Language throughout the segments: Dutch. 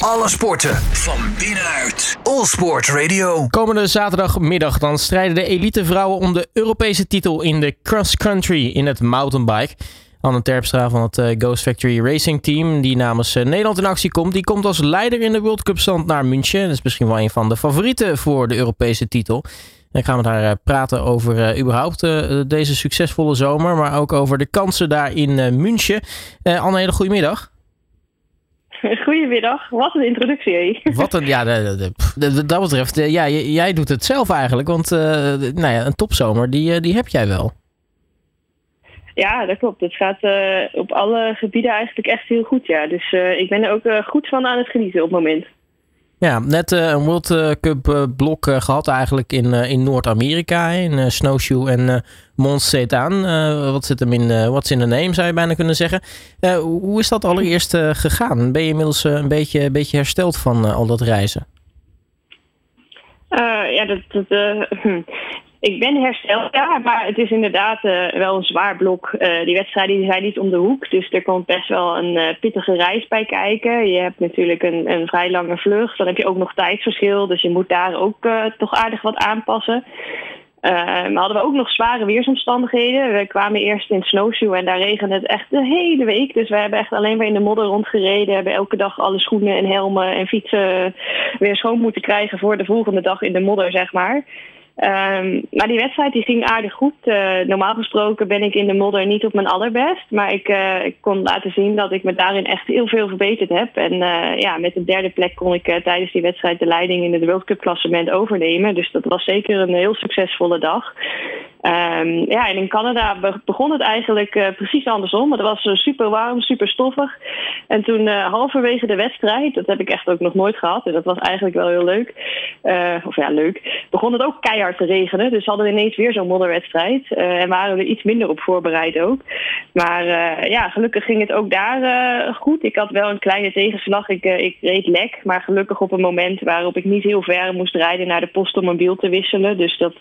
Alle sporten van binnenuit. All Sport Radio. Komende zaterdagmiddag dan strijden de elite vrouwen om de Europese titel in de cross country in het mountainbike. Anne Terpstra van het eh, Ghost Factory Racing Team, die namens eh, Nederland in actie komt, die komt als leider in de World Cup stand naar München. Dat is misschien wel een van de favorieten voor de Europese titel. En gaan we daar eh, praten over überhaupt deze succesvolle zomer, maar ook over de kansen daar in München. Anne, hele goede middag. Goedemiddag, wat een introductie. Hé. Wat een, ja, dat betreft, ja, jij doet het zelf eigenlijk, want nou ja, een topzomer, die, die heb jij wel. Ja, dat klopt. Het gaat uh, op alle gebieden eigenlijk echt heel goed, ja. Dus uh, ik ben er ook goed van aan het genieten op het moment. Ja, net een World Cup blok gehad eigenlijk in, in Noord-Amerika, in Snowshoe en Cetaan. wat zit hem in, wat in de name zou je bijna kunnen zeggen. hoe is dat allereerst gegaan? Ben je inmiddels een beetje, een beetje hersteld van al dat reizen? ja, dat, dat hm. Ik ben hersteld, ja, maar het is inderdaad uh, wel een zwaar blok. Uh, die wedstrijden zijn niet om de hoek, dus er komt best wel een uh, pittige reis bij kijken. Je hebt natuurlijk een, een vrij lange vlucht, dan heb je ook nog tijdsverschil, dus je moet daar ook toch aardig wat aanpassen. Uh, hadden we ook nog zware weersomstandigheden. We kwamen eerst in Snowshoe en daar regende het echt de hele week. Dus we hebben echt alleen maar in de modder rondgereden. We hebben elke dag alle schoenen en helmen en fietsen weer schoon moeten krijgen voor de volgende dag in de modder, zeg maar. Um, maar die wedstrijd die ging aardig goed. Uh, normaal gesproken ben ik in de modder niet op mijn allerbest. Maar ik, uh, ik kon laten zien dat ik me daarin echt heel veel verbeterd heb. En uh, ja, met de derde plek kon ik tijdens die wedstrijd de leiding in het World Cup klassement overnemen. Dus dat was zeker een heel succesvolle dag. Um, ja, en in Canada begon het eigenlijk uh, precies andersom. Het was uh, super warm, super stoffig. En toen uh, halverwege de wedstrijd, dat heb ik echt ook nog nooit gehad. En dat was eigenlijk wel heel leuk. of ja, leuk. Begon het ook keihard te regenen. Dus hadden we ineens weer zo'n modderwedstrijd. en waren we er iets minder op voorbereid ook. Maar ja, gelukkig ging het ook daar goed. Ik had wel een kleine tegenslag. Ik, ik reed lek. Maar gelukkig op een moment waarop ik niet heel ver moest rijden naar de post om een biel te wisselen. Dus dat,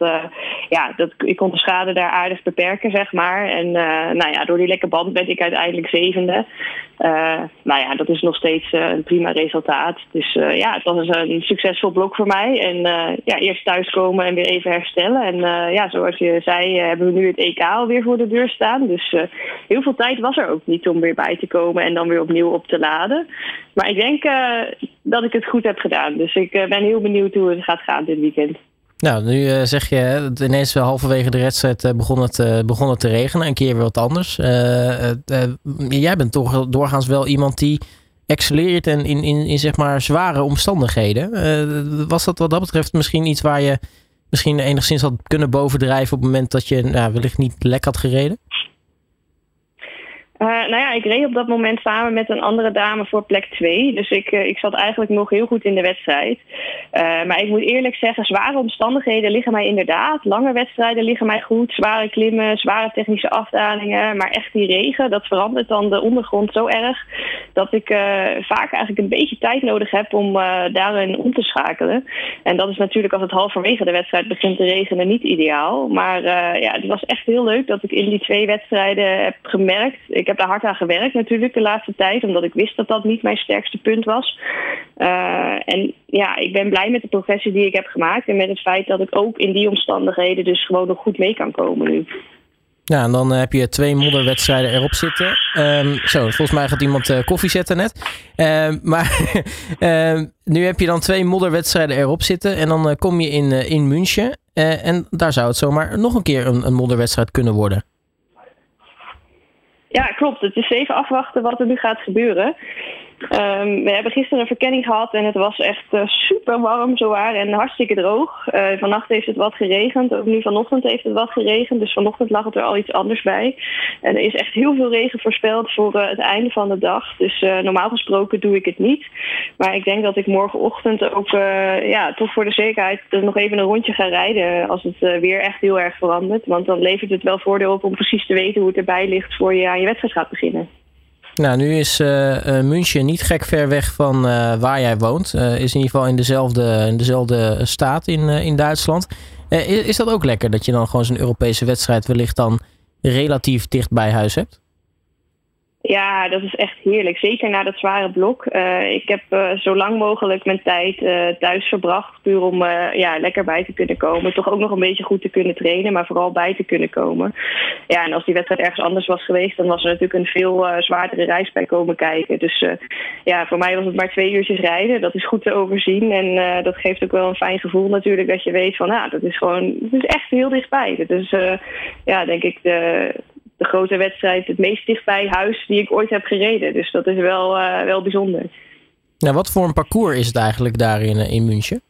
ja, dat, ik kon de schade daar aardig beperken, zeg maar. En uh, nou ja, door die lekke band werd ik uiteindelijk zevende. Uh, nou ja, dat is nog steeds uh, een prima resultaat. Dus ja, het was een succesvol blok voor mij. En ja, eerst thuiskomen en weer even herstellen. En ja, zoals je zei, hebben we nu het EK alweer voor de deur staan. Dus heel veel tijd was er ook niet om weer bij te komen en dan weer opnieuw op te laden. Maar ik denk dat ik het goed heb gedaan. Dus ik ben heel benieuwd hoe het gaat gaan dit weekend. Nou, nu uh, zeg je ineens halverwege de wedstrijd uh, begon, het, uh, begon het te regenen. Een keer weer wat anders. jij bent toch doorgaans wel iemand die excelleert en in, in, in zeg maar zware omstandigheden. was dat wat dat betreft misschien iets waar je misschien enigszins had kunnen bovendrijven op het moment dat je nou, wellicht niet lek had gereden? Uh, nou ja, ik reed op dat moment samen met een andere dame voor plek 2. Dus ik, uh, ik zat eigenlijk nog heel goed in de wedstrijd. Uh, maar ik moet eerlijk zeggen, zware omstandigheden liggen mij inderdaad. Lange wedstrijden liggen mij goed. Zware klimmen, zware technische afdalingen. Maar echt die regen, dat verandert dan de ondergrond zo erg... dat ik vaak eigenlijk een beetje tijd nodig heb om daarin om te schakelen. En dat is natuurlijk als het halverwege de wedstrijd begint te regenen niet ideaal. Maar ja, het was echt heel leuk dat ik in die twee wedstrijden heb gemerkt... Ik heb daar hard aan gewerkt natuurlijk de laatste tijd, omdat ik wist dat dat niet mijn sterkste punt was. Uh, en ja, ik ben blij met de progressie die ik heb gemaakt en met het feit dat ik ook in die omstandigheden dus gewoon nog goed mee kan komen nu. Ja, en dan heb je twee modderwedstrijden erop zitten. Um, zo, volgens mij gaat iemand uh, koffie zetten net. Um, maar um, nu heb je dan twee modderwedstrijden erop zitten. En dan kom je in, in München. en daar zou het zomaar nog een keer een, een modderwedstrijd kunnen worden. Ja, klopt. Het is even afwachten wat er nu gaat gebeuren. Um, we hebben gisteren een verkenning gehad en het was echt uh, super warm zowaar en hartstikke droog. Uh, vannacht heeft het wat geregend, ook nu vanochtend heeft het wat geregend. Dus vanochtend lag het er al iets anders bij. En er is echt heel veel regen voorspeld voor uh, het einde van de dag. Dus normaal gesproken doe ik het niet. Maar ik denk dat ik morgenochtend ook ja, toch voor de zekerheid nog even een rondje ga rijden als het weer echt heel erg verandert. Want dan levert het wel voordeel op om precies te weten hoe het erbij ligt voor je aan je wedstrijd gaat beginnen. Nou, nu is uh, München niet gek ver weg van uh, waar jij woont. is in ieder geval in dezelfde, in dezelfde staat in, in Duitsland. Is, is, dat ook lekker dat je dan gewoon zo'n Europese wedstrijd wellicht dan relatief dicht bij huis hebt? Ja, dat is echt heerlijk. Zeker na dat zware blok. Uh, ik heb uh, zo lang mogelijk mijn tijd uh, thuis verbracht. Puur om ja, lekker bij te kunnen komen. Toch ook nog een beetje goed te kunnen trainen, maar vooral bij te kunnen komen. Ja, en als die wedstrijd ergens anders was geweest, dan was er natuurlijk een veel zwaardere reis bij komen kijken. Dus ja, voor mij was het maar twee uurtjes rijden. Dat is goed te overzien. En dat geeft ook wel een fijn gevoel natuurlijk dat je weet van, nou, dat is gewoon, dat is echt heel dichtbij. Dat is, ja, denk ik, de, de grote wedstrijd het meest dichtbij huis die ik ooit heb gereden. Dus dat is wel, uh, wel bijzonder. Nou, wat voor een parcours is het eigenlijk daar in, in München?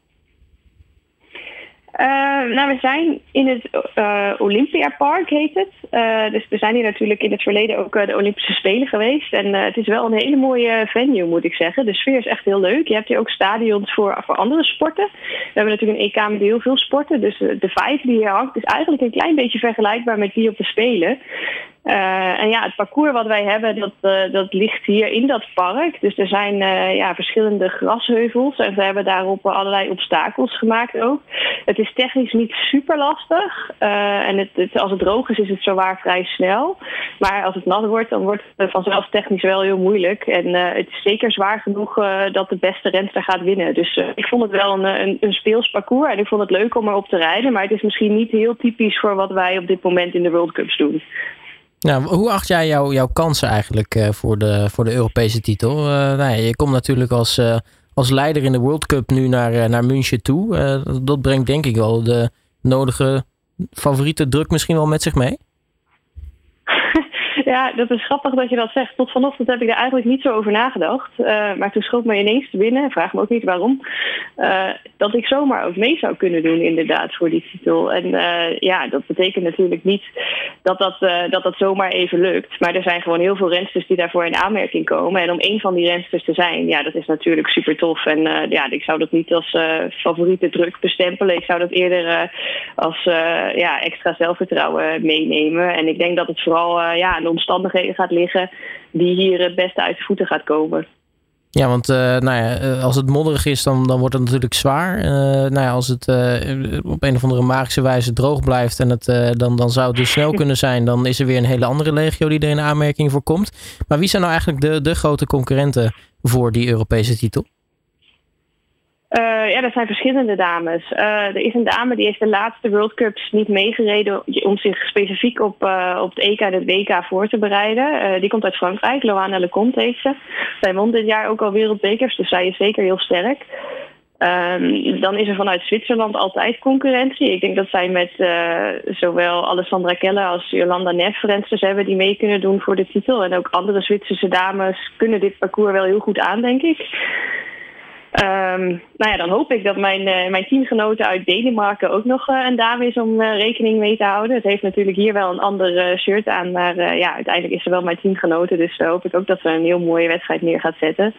Uh, nou, we zijn in het uh, Olympia Park, heet het. Uh, dus we zijn hier natuurlijk in het verleden ook de Olympische Spelen geweest. En het is wel een hele mooie venue, moet ik zeggen. De sfeer is echt heel leuk. Je hebt hier ook stadions voor, voor andere sporten. We hebben natuurlijk een EK met heel veel sporten. Dus de vibe die hier hangt is eigenlijk een klein beetje vergelijkbaar met die op de Spelen. En ja, het parcours wat wij hebben, dat, dat ligt hier in dat park. Dus er zijn ja, verschillende grasheuvels en we hebben daarop allerlei obstakels gemaakt ook. Het is technisch niet super lastig. en het, als het droog is, is het zowaar vrij snel. Maar als het nat wordt, dan wordt het vanzelf technisch wel heel moeilijk. En het is zeker zwaar genoeg dat de beste renster gaat winnen. Dus ik vond het wel een, een, een speels parcours en ik vond het leuk om erop te rijden. Maar het is misschien niet heel typisch voor wat wij op dit moment in de World Cups doen. Nou, hoe acht jij jou, jouw kansen eigenlijk voor, de, voor de Europese titel? Nou ja, je komt natuurlijk als, als leider in de World Cup nu naar, naar München toe. dat brengt denk ik wel de nodige favoriete druk misschien wel met zich mee. Ja, dat is grappig dat je dat zegt. Tot vanochtend heb ik daar eigenlijk niet zo over nagedacht. Uh, maar toen schoot me ineens te binnen, vraag me ook niet waarom, uh, dat ik zomaar ook mee zou kunnen doen inderdaad voor die titel. En uh, ja, dat betekent natuurlijk niet dat dat, dat dat zomaar even lukt. Maar er zijn gewoon heel veel rensters die daarvoor in aanmerking komen. En om één van die rensters te zijn, ja, dat is natuurlijk super tof. En ja, ik zou dat niet als favoriete druk bestempelen. Ik zou dat eerder als ja, extra zelfvertrouwen meenemen. En ik denk dat het vooral ja, omstandigheden gaat liggen die hier het beste uit de voeten gaat komen. Ja, want uh, nou ja, eh, als het modderig is, dan, dan wordt het natuurlijk zwaar. Uh, nou ja, als het uh, op een of andere magische wijze droog blijft en het, dan, dan zou het dus snel kunnen zijn, dan is er weer een hele andere legio die er in aanmerking voor komt. Maar wie zijn nou eigenlijk de, de grote concurrenten voor die Europese titel? Uh, ja, dat zijn verschillende dames. Uh, er is een dame die heeft de laatste World Cups niet meegereden om zich specifiek op, uh, op het EK en het WK voor te bereiden. die komt uit Frankrijk, Loana Lecomte heet ze. Zij won dit jaar ook al wereldbekers, dus zij is zeker heel sterk. Um, dan is er vanuit Zwitserland altijd concurrentie. Ik denk dat zij met zowel Alessandra Keller als Jolanda Neff rensters hebben die mee kunnen doen voor de titel. En ook andere Zwitserse dames kunnen dit parcours wel heel goed aan, denk ik. Um, nou ja, dan hoop ik dat mijn, uh, mijn teamgenoten uit Denemarken ook nog uh, een dame is om uh, rekening mee te houden. Het heeft natuurlijk hier wel een ander shirt aan, maar ja, uiteindelijk is ze wel mijn teamgenoten. Dus hoop ik ook dat ze een heel mooie wedstrijd neer gaat zetten.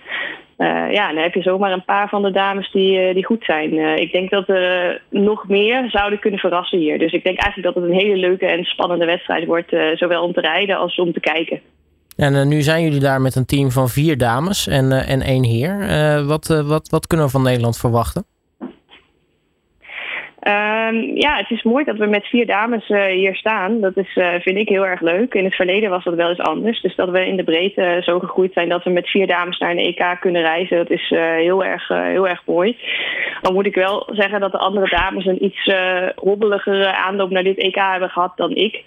ja, dan heb je zomaar een paar van de dames die, die goed zijn. ik denk dat er nog meer zouden kunnen verrassen hier. Dus ik denk eigenlijk dat het een hele leuke en spannende wedstrijd wordt, zowel om te rijden als om te kijken. En uh, nu zijn jullie daar met een team van vier dames en, uh, en één heer. Uh, wat, wat, wat kunnen we van Nederland verwachten? Um, ja, het is mooi dat we met vier dames hier staan. Dat is, vind ik heel erg leuk. In het verleden was dat wel eens anders. Dus dat we in de breedte zo gegroeid zijn dat we met vier dames naar een EK kunnen reizen, dat is heel, erg, heel erg mooi. Dan moet ik wel zeggen dat de andere dames een iets hobbeligere aanloop naar dit EK hebben gehad dan ik.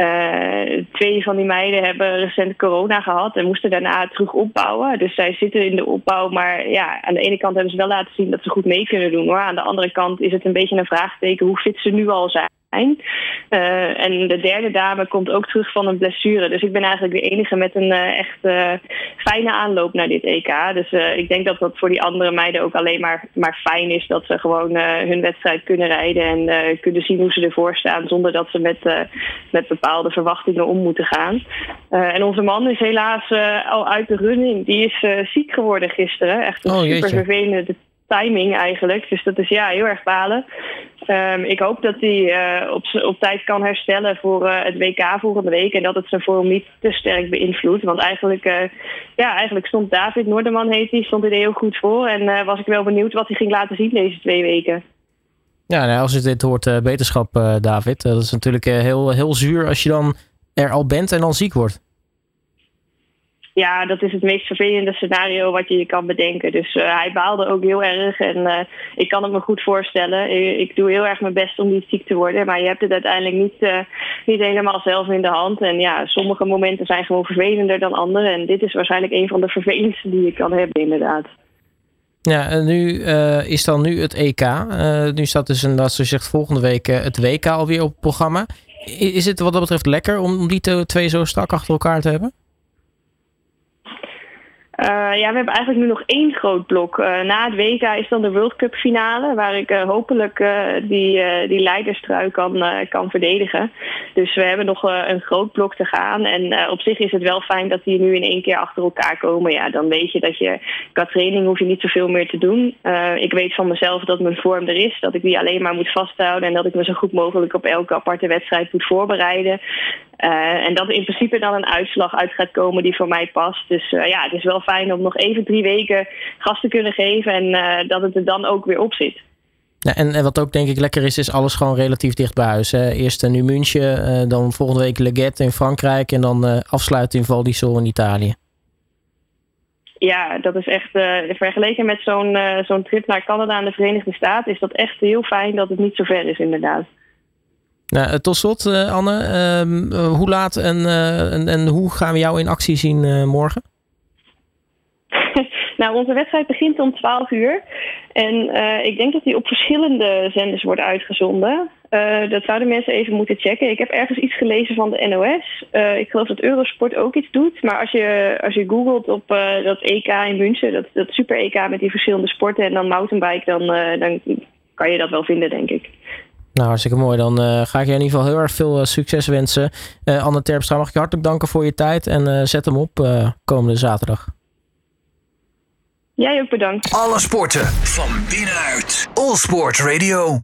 Uh, twee van die meiden hebben recent corona gehad en moesten daarna terug opbouwen. Dus zij zitten in de opbouw. Maar ja, aan de ene kant hebben ze wel laten zien dat ze goed mee kunnen doen. Hoor. Aan de andere kant is het een beetje een vraagteken hoe fit ze nu al zijn. Uh, en de derde dame komt ook terug van een blessure. Dus ik ben eigenlijk de enige met een uh, echt uh, fijne aanloop naar dit EK. Dus ik denk dat dat voor die andere meiden ook alleen maar, maar fijn is. Dat ze gewoon hun wedstrijd kunnen rijden en kunnen zien hoe ze ervoor staan. Zonder dat ze met, met bepaalde verwachtingen om moeten gaan. en onze man is helaas al uit de running. Die is ziek geworden gisteren. Echt een oh, super vervelende timing eigenlijk. Dus dat is ja, heel erg balen. Um, ik hoop dat hij uh, op, op tijd kan herstellen voor uh, het WK volgende week. En dat het zijn vorm niet te sterk beïnvloedt. Want eigenlijk, uh, ja, eigenlijk stond David Noorderman, heet hij, stond er heel goed voor. En was ik wel benieuwd wat hij ging laten zien deze twee weken. Ja, nou, als je dit hoort, beterschap, David. dat is natuurlijk heel, heel zuur als je dan er al bent en dan ziek wordt. Ja, dat is het meest vervelende scenario wat je je kan bedenken. Dus uh, hij baalde ook heel erg. En uh, ik kan het me goed voorstellen. Ik, doe heel erg mijn best om niet ziek te worden. Maar je hebt het uiteindelijk niet, uh, niet helemaal zelf in de hand. En ja, sommige momenten zijn gewoon vervelender dan andere. En dit is waarschijnlijk een van de vervelendste die je kan hebben, inderdaad. Ja, en nu is dan nu het EK. nu staat dus, dat ze zegt, volgende week het WK alweer op het programma. Is het wat dat betreft lekker om die twee zo strak achter elkaar te hebben? Uh, ja, we hebben eigenlijk nu nog één groot blok. Uh, na het WK is dan de World Cup finale, waar ik uh, hopelijk die, die leiderstrui kan, kan verdedigen. Dus we hebben nog een groot blok te gaan. En op zich is het wel fijn dat die nu in één keer achter elkaar komen. Ja, dan weet je dat je qua training hoef je niet zoveel meer te doen. ik weet van mezelf dat mijn vorm er is, dat ik die alleen maar moet vasthouden en dat ik me zo goed mogelijk op elke aparte wedstrijd moet voorbereiden. Uh, en dat er in principe dan een uitslag uit gaat komen die voor mij past. Dus uh, ja, het is wel fijn om nog even drie weken gas te kunnen geven en uh, dat het er dan ook weer op zit. Ja, en, en, wat ook denk ik lekker is, is alles gewoon relatief dicht bij huis. Hè? Eerst nu München, dan volgende week Leggett in Frankrijk en dan afsluiten in Val di Sol in Italië. Ja, dat is echt, vergeleken met zo'n zo'n trip naar Canada en de Verenigde Staten, is dat echt heel fijn dat het niet zo ver is inderdaad. Nou, tot slot, uh, Anne, uh, hoe laat en, en, en, hoe gaan we jou in actie zien morgen? nou, onze wedstrijd begint om 12 uur. En ik denk dat die op verschillende zenders wordt uitgezonden. dat zouden mensen even moeten checken. Ik heb ergens iets gelezen van de NOS. ik geloof dat Eurosport ook iets doet. Maar als je, als je googelt op dat EK in München, dat, dat super EK met die verschillende sporten en dan mountainbike, dan, dan kan je dat wel vinden, denk ik. Nou, hartstikke mooi. Dan uh, ga ik je in ieder geval heel erg veel uh, succes wensen. Uh, Anne Terpstra, mag ik je hartelijk danken voor je tijd. En zet hem op komende zaterdag. Jij ook bedankt. Alle sporten van binnenuit. All Sport Radio.